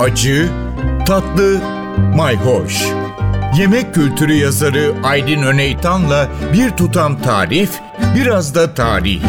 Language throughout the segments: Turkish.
acı, tatlı, mayhoş. Yemek kültürü yazarı Aydın Öneytan'la bir tutam tarif, biraz da tarih.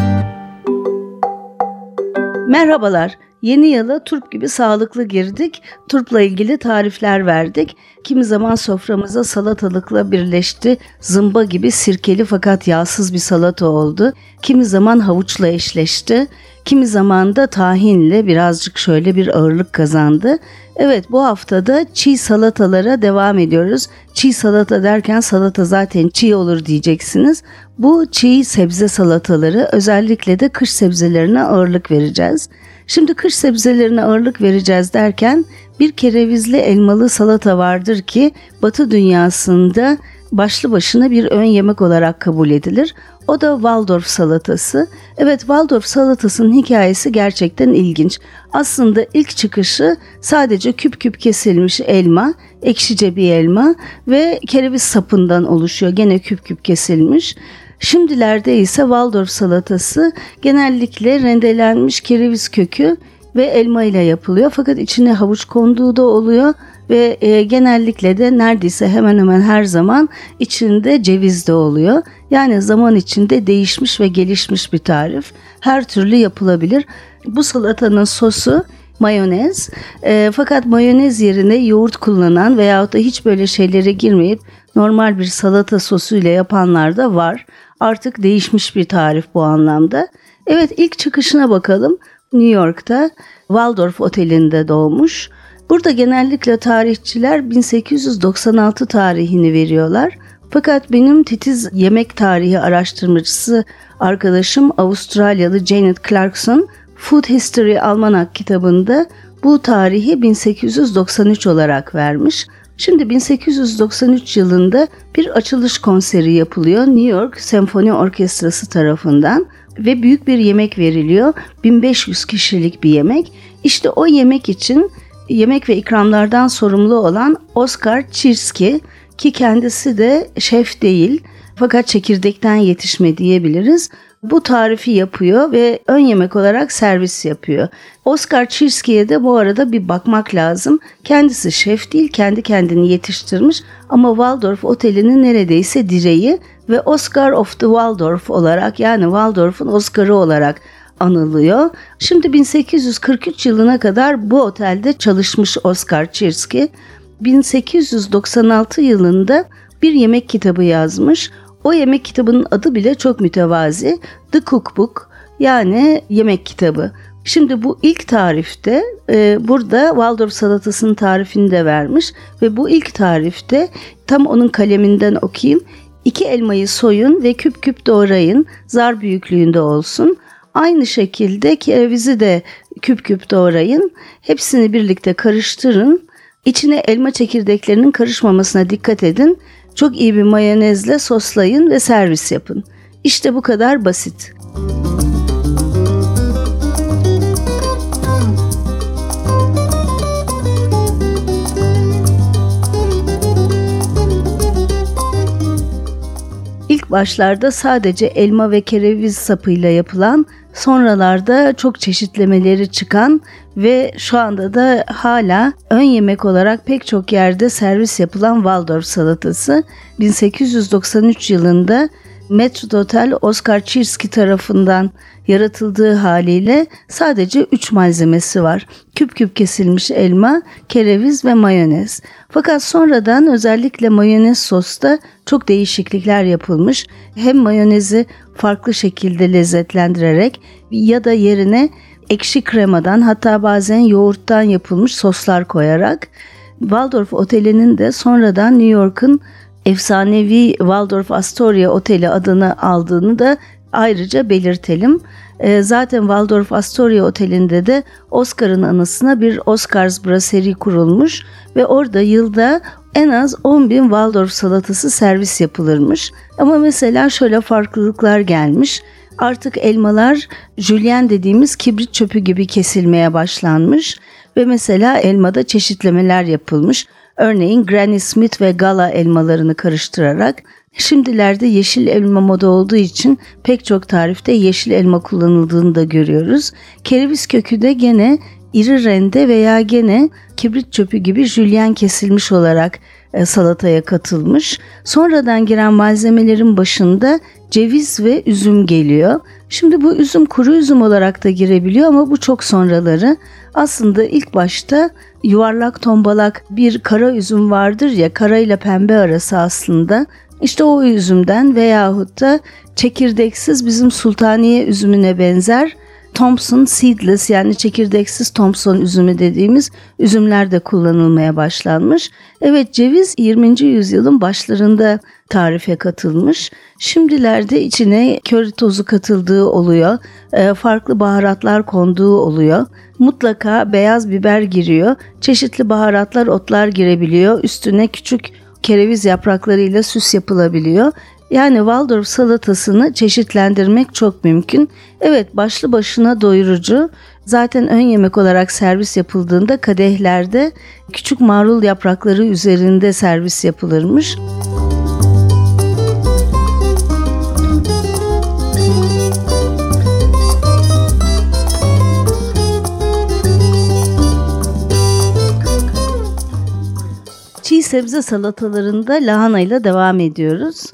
Merhabalar. Yeni yıla turp gibi sağlıklı girdik. Turpla ilgili tarifler verdik. Kimi zaman soframıza salatalıkla birleşti. Zımba gibi sirkeli fakat yağsız bir salata oldu. Kimi zaman havuçla eşleşti. Kimi zaman da tahinle birazcık şöyle bir ağırlık kazandı. Evet bu haftada çiğ salatalara devam ediyoruz. Çiğ salata derken salata zaten çiğ olur diyeceksiniz. Bu çiğ sebze salataları özellikle de kış sebzelerine ağırlık vereceğiz. Şimdi kış sebzelerine ağırlık vereceğiz derken bir kerevizli elmalı salata vardır ki Batı dünyasında başlı başına bir ön yemek olarak kabul edilir. O da Waldorf salatası. Evet Waldorf salatasının hikayesi gerçekten ilginç. Aslında ilk çıkışı sadece küp küp kesilmiş elma, ekşice bir elma ve kereviz sapından oluşuyor. Gene küp küp kesilmiş. Şimdilerde ise Waldorf salatası genellikle rendelenmiş kereviz kökü ve elma ile yapılıyor. Fakat içine havuç konduğu da oluyor ve e, genellikle de neredeyse hemen hemen her zaman içinde ceviz de oluyor. Yani zaman içinde değişmiş ve gelişmiş bir tarif. Her türlü yapılabilir. Bu salatanın sosu mayonez. E, fakat mayonez yerine yoğurt kullanan veyahut da hiç böyle şeylere girmeyip normal bir salata sosu ile yapanlar da var. Artık değişmiş bir tarif bu anlamda. Evet ilk çıkışına bakalım. New York'ta Waldorf Oteli'nde doğmuş. Burada genellikle tarihçiler 1896 tarihini veriyorlar. Fakat benim titiz yemek tarihi araştırmacısı arkadaşım Avustralyalı Janet Clarkson Food History Almanak kitabında bu tarihi 1893 olarak vermiş. Şimdi 1893 yılında bir açılış konseri yapılıyor New York Senfoni Orkestrası tarafından ve büyük bir yemek veriliyor. 1500 kişilik bir yemek. İşte o yemek için yemek ve ikramlardan sorumlu olan Oscar Çirski ki kendisi de şef değil fakat çekirdekten yetişme diyebiliriz. Bu tarifi yapıyor ve ön yemek olarak servis yapıyor. Oscar Çirski'ye de bu arada bir bakmak lazım. Kendisi şef değil, kendi kendini yetiştirmiş ama Waldorf Oteli'nin neredeyse direği ve Oscar of the Waldorf olarak yani Waldorf'un Oscar'ı olarak anılıyor. Şimdi 1843 yılına kadar bu otelde çalışmış Oscar Çirski. 1896 yılında bir yemek kitabı yazmış. O yemek kitabının adı bile çok mütevazi. The Cookbook yani yemek kitabı. Şimdi bu ilk tarifte e, burada Waldorf salatasının tarifini de vermiş ve bu ilk tarifte tam onun kaleminden okuyayım. İki elmayı soyun ve küp küp doğrayın. Zar büyüklüğünde olsun. Aynı şekilde kerevizi de küp küp doğrayın. Hepsini birlikte karıştırın. İçine elma çekirdeklerinin karışmamasına dikkat edin. Çok iyi bir mayonezle soslayın ve servis yapın. İşte bu kadar basit. İlk başlarda sadece elma ve kereviz sapıyla yapılan, sonralarda çok çeşitlemeleri çıkan ve şu anda da hala ön yemek olarak pek çok yerde servis yapılan Waldorf salatası 1893 yılında Metrodotel Oscar Çirski tarafından yaratıldığı haliyle sadece 3 malzemesi var. Küp küp kesilmiş elma, kereviz ve mayonez. Fakat sonradan özellikle mayonez sosta çok değişiklikler yapılmış. Hem mayonezi farklı şekilde lezzetlendirerek ya da yerine ekşi kremadan hatta bazen yoğurttan yapılmış soslar koyarak Waldorf Oteli'nin de sonradan New York'un efsanevi Waldorf Astoria Oteli adını aldığını da ayrıca belirtelim. E, zaten Waldorf Astoria Oteli'nde de Oscar'ın anısına bir Oscars Brasserie kurulmuş ve orada yılda en az 10 bin Waldorf salatası servis yapılırmış. Ama mesela şöyle farklılıklar gelmiş. Artık elmalar jülyen dediğimiz kibrit çöpü gibi kesilmeye başlanmış ve mesela elmada çeşitlemeler yapılmış. Örneğin Granny Smith ve Gala elmalarını karıştırarak Şimdilerde yeşil elma moda olduğu için pek çok tarifte yeşil elma kullanıldığını da görüyoruz. Kereviz kökü de gene iri rende veya gene kibrit çöpü gibi jülyen kesilmiş olarak e, salataya katılmış. Sonradan giren malzemelerin başında ceviz ve üzüm geliyor. Şimdi bu üzüm kuru üzüm olarak da girebiliyor ama bu çok sonraları. Aslında ilk başta yuvarlak tombalak bir kara üzüm vardır ya kara ile pembe arası aslında. İşte o üzümden veyahut da çekirdeksiz bizim sultaniye üzümüne benzer Thompson seedless yani çekirdeksiz Thompson üzümü dediğimiz üzümler de kullanılmaya başlanmış. Evet ceviz 20. yüzyılın başlarında tarife katılmış. Şimdilerde içine köri tozu katıldığı oluyor. E, farklı baharatlar konduğu oluyor. Mutlaka beyaz biber giriyor. Çeşitli baharatlar, otlar girebiliyor. Üstüne küçük kereviz yapraklarıyla süs yapılabiliyor. Yani Waldorf salatasını çeşitlendirmek çok mümkün. Evet başlı başına doyurucu. Zaten ön yemek olarak servis yapıldığında kadehlerde küçük marul yaprakları üzerinde servis yapılırmış. Çiğ sebze salatalarında lahana ile devam ediyoruz.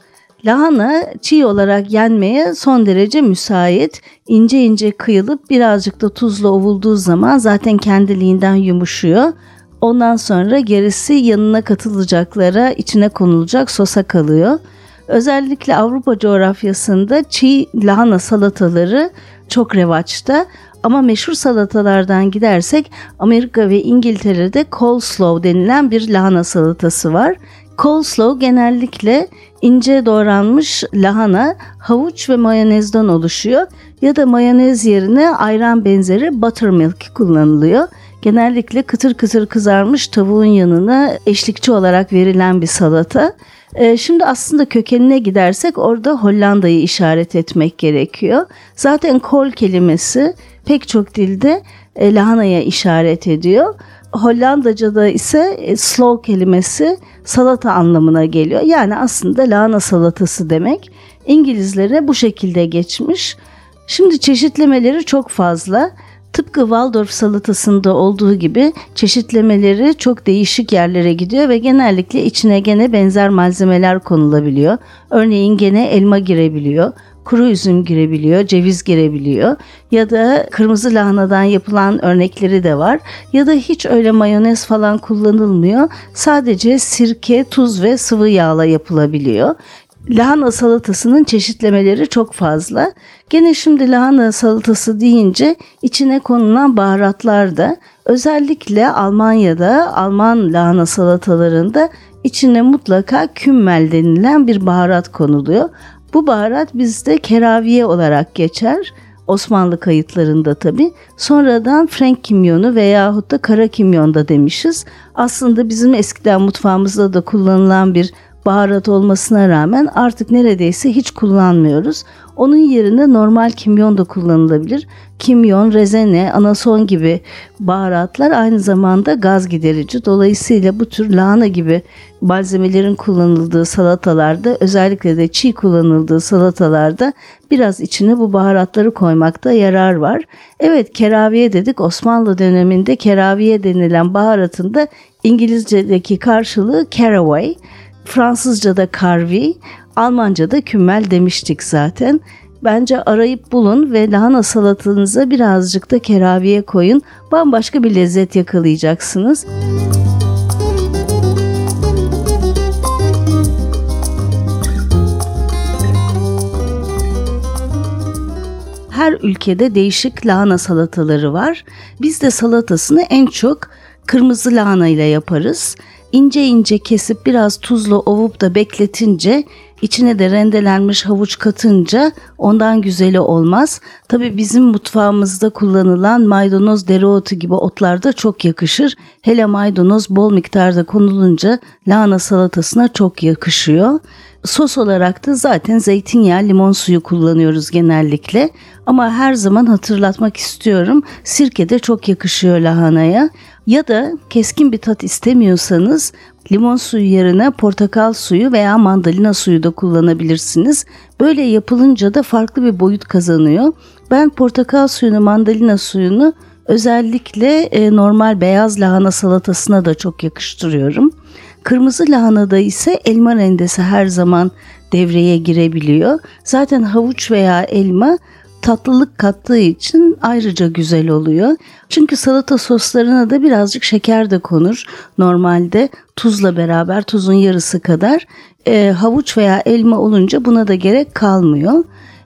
Lahana çiğ olarak yenmeye son derece müsait. İnce ince kıyılıp birazcık da tuzla ovulduğu zaman zaten kendiliğinden yumuşuyor. Ondan sonra gerisi yanına katılacaklara içine konulacak sosa kalıyor. Özellikle Avrupa coğrafyasında çiğ lahana salataları çok revaçta. Ama meşhur salatalardan gidersek Amerika ve İngiltere'de coleslaw denilen bir lahana salatası var. Coleslaw genellikle ince doğranmış lahana, havuç ve mayonezden oluşuyor ya da mayonez yerine ayran benzeri buttermilk kullanılıyor. Genellikle kıtır kıtır kızarmış tavuğun yanına eşlikçi olarak verilen bir salata. Ee, şimdi aslında kökenine gidersek orada Hollanda'yı işaret etmek gerekiyor. Zaten kol kelimesi pek çok dilde e, lahanaya işaret ediyor. Hollandaca'da ise e, kelimesi salata anlamına geliyor. Yani aslında lahana salatası demek. İngilizlere bu şekilde geçmiş. Şimdi çeşitlemeleri çok fazla. Tıpkı Waldorf salatasında olduğu gibi çeşitlemeleri çok değişik yerlere gidiyor ve genellikle içine gene benzer malzemeler konulabiliyor. Örneğin gene elma girebiliyor, kuru üzüm girebiliyor, ceviz girebiliyor ya da kırmızı lahanadan yapılan örnekleri de var ya da hiç öyle mayonez falan kullanılmıyor. Sadece sirke, tuz ve sıvı yağla yapılabiliyor. Lahana salatasının çeşitlemeleri çok fazla. Gene şimdi lahana salatası deyince içine konulan baharatlar da özellikle Almanya'da Alman lahana salatalarında içine mutlaka kümmel denilen bir baharat konuluyor. Bu baharat bizde keraviye olarak geçer. Osmanlı kayıtlarında tabi. Sonradan Frank kimyonu veyahut da kara kimyon da demişiz. Aslında bizim eskiden mutfağımızda da kullanılan bir baharat olmasına rağmen artık neredeyse hiç kullanmıyoruz. Onun yerine normal kimyon da kullanılabilir. Kimyon, rezene, anason gibi baharatlar aynı zamanda gaz giderici. Dolayısıyla bu tür lahana gibi malzemelerin kullanıldığı salatalarda özellikle de çiğ kullanıldığı salatalarda biraz içine bu baharatları koymakta yarar var. Evet keraviye dedik Osmanlı döneminde keraviye denilen baharatın da İngilizce'deki karşılığı caraway. Fransızca'da karvi, Almanca'da kümmel demiştik zaten. Bence arayıp bulun ve lahana salatanıza birazcık da keraviye koyun. Bambaşka bir lezzet yakalayacaksınız. Her ülkede değişik lahana salataları var. Biz de salatasını en çok kırmızı lahana ile yaparız ince ince kesip biraz tuzla ovup da bekletince içine de rendelenmiş havuç katınca ondan güzeli olmaz. Tabi bizim mutfağımızda kullanılan maydanoz, dereotu gibi otlar da çok yakışır. Hele maydanoz bol miktarda konulunca lahana salatasına çok yakışıyor. Sos olarak da zaten zeytinyağı, limon suyu kullanıyoruz genellikle. Ama her zaman hatırlatmak istiyorum. Sirke de çok yakışıyor lahanaya. Ya da keskin bir tat istemiyorsanız limon suyu yerine portakal suyu veya mandalina suyu da kullanabilirsiniz. Böyle yapılınca da farklı bir boyut kazanıyor. Ben portakal suyunu, mandalina suyunu Özellikle e, normal beyaz lahana salatasına da çok yakıştırıyorum. Kırmızı lahanada ise elma rendesi her zaman devreye girebiliyor. Zaten havuç veya elma tatlılık kattığı için ayrıca güzel oluyor. Çünkü salata soslarına da birazcık şeker de konur. Normalde tuzla beraber tuzun yarısı kadar e, havuç veya elma olunca buna da gerek kalmıyor.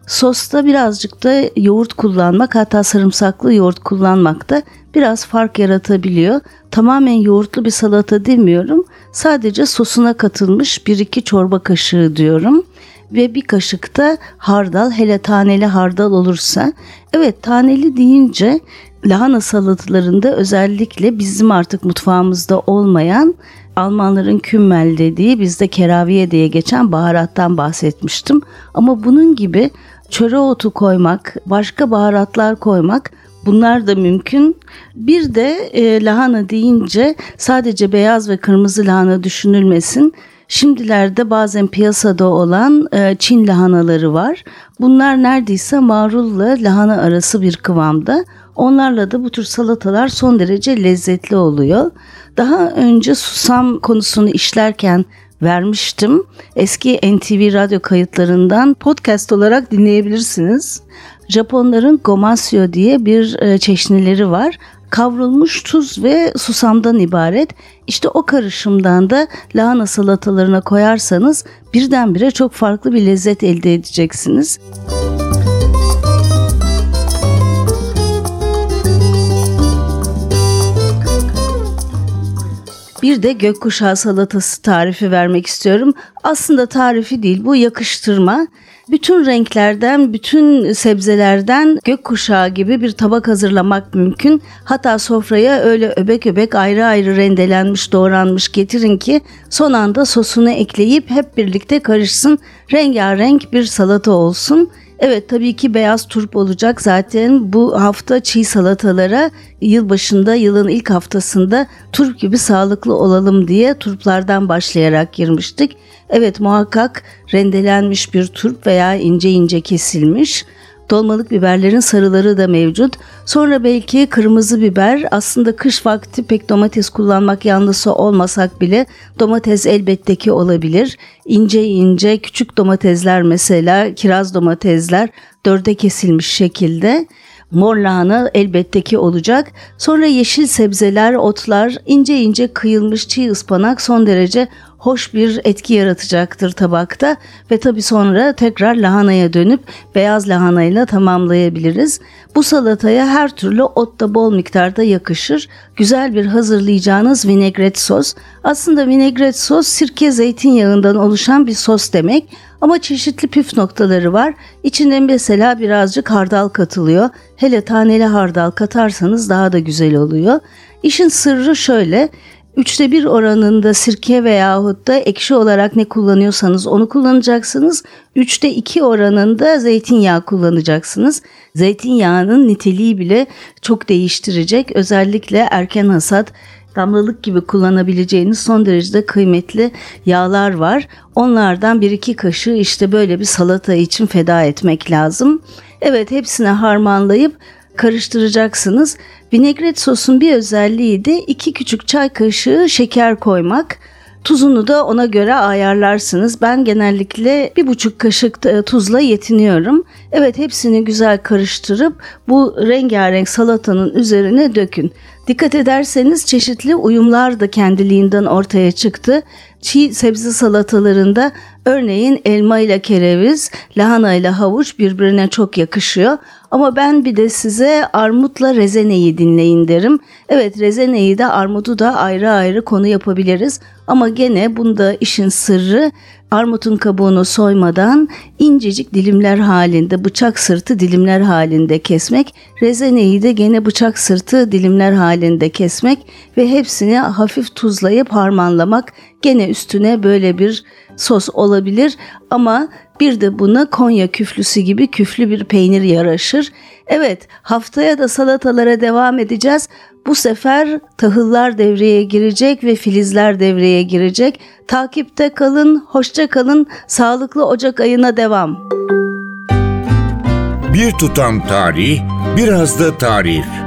Sosta birazcık da yoğurt kullanmak hatta sarımsaklı yoğurt kullanmak da biraz fark yaratabiliyor. Tamamen yoğurtlu bir salata demiyorum. Sadece sosuna katılmış 1-2 çorba kaşığı diyorum ve bir kaşık da hardal hele taneli hardal olursa. Evet taneli deyince lahana salatalarında özellikle bizim artık mutfağımızda olmayan Almanların kümmel dediği bizde keraviye diye geçen baharattan bahsetmiştim. Ama bunun gibi çöre otu koymak, başka baharatlar koymak Bunlar da mümkün. Bir de e, lahana deyince sadece beyaz ve kırmızı lahana düşünülmesin. Şimdilerde bazen piyasada olan e, Çin lahanaları var. Bunlar neredeyse marulla lahana arası bir kıvamda. Onlarla da bu tür salatalar son derece lezzetli oluyor. Daha önce susam konusunu işlerken vermiştim. Eski NTV radyo kayıtlarından podcast olarak dinleyebilirsiniz. Japonların gomasyo diye bir e, çeşnileri var. Kavrulmuş tuz ve susamdan ibaret. İşte o karışımdan da lahana salatalarına koyarsanız birdenbire çok farklı bir lezzet elde edeceksiniz. Bir de gökkuşağı salatası tarifi vermek istiyorum. Aslında tarifi değil bu yakıştırma. Bütün renklerden, bütün sebzelerden gökkuşağı gibi bir tabak hazırlamak mümkün. Hatta sofraya öyle öbek öbek ayrı ayrı rendelenmiş, doğranmış getirin ki son anda sosunu ekleyip hep birlikte karışsın. Rengarenk bir salata olsun. Evet tabii ki beyaz turp olacak. Zaten bu hafta çiğ salatalara yılbaşında yılın ilk haftasında turp gibi sağlıklı olalım diye turplardan başlayarak girmiştik. Evet muhakkak rendelenmiş bir turp veya ince ince kesilmiş Dolmalık biberlerin sarıları da mevcut. Sonra belki kırmızı biber. Aslında kış vakti pek domates kullanmak yanlısı olmasak bile domates elbette ki olabilir. İnce ince küçük domatesler mesela kiraz domatesler dörde kesilmiş şekilde. Mor lahana elbette ki olacak. Sonra yeşil sebzeler, otlar, ince ince kıyılmış çiğ ıspanak son derece hoş bir etki yaratacaktır tabakta ve tabi sonra tekrar lahanaya dönüp beyaz lahanayla tamamlayabiliriz. Bu salataya her türlü ot da bol miktarda yakışır. Güzel bir hazırlayacağınız vinegret sos. Aslında vinegret sos sirke zeytinyağından oluşan bir sos demek ama çeşitli püf noktaları var. İçine mesela birazcık hardal katılıyor. Hele taneli hardal katarsanız daha da güzel oluyor. İşin sırrı şöyle. Üçte bir oranında sirke veyahut da ekşi olarak ne kullanıyorsanız onu kullanacaksınız. Üçte iki oranında zeytinyağı kullanacaksınız. Zeytinyağının niteliği bile çok değiştirecek. Özellikle erken hasat damlalık gibi kullanabileceğiniz son derecede kıymetli yağlar var. Onlardan bir iki kaşığı işte böyle bir salata için feda etmek lazım. Evet hepsine harmanlayıp karıştıracaksınız. Vinegret sosun bir özelliği de iki küçük çay kaşığı şeker koymak. Tuzunu da ona göre ayarlarsınız. Ben genellikle bir buçuk kaşık e, tuzla yetiniyorum. Evet hepsini güzel karıştırıp bu rengarenk salatanın üzerine dökün. Dikkat ederseniz çeşitli uyumlar da kendiliğinden ortaya çıktı. Çiğ sebze salatalarında örneğin elma ile kereviz, lahana ile havuç birbirine çok yakışıyor. Ama ben bir de size armutla rezeneyi dinleyin derim. Evet rezeneyi de armudu da ayrı ayrı konu yapabiliriz. Ama gene bunda işin sırrı armutun kabuğunu soymadan incecik dilimler halinde bıçak sırtı dilimler halinde kesmek. Rezeneyi de gene bıçak sırtı dilimler halinde kesmek ve hepsini hafif tuzlayıp harmanlamak. Gene üstüne böyle bir sos olabilir ama bir de buna Konya küflüsü gibi küflü bir peynir yaraşır. Evet haftaya da salatalara devam edeceğiz. Bu sefer tahıllar devreye girecek ve filizler devreye girecek. Takipte kalın, hoşça kalın, sağlıklı Ocak ayına devam. Bir tutam tarih, biraz da tarif.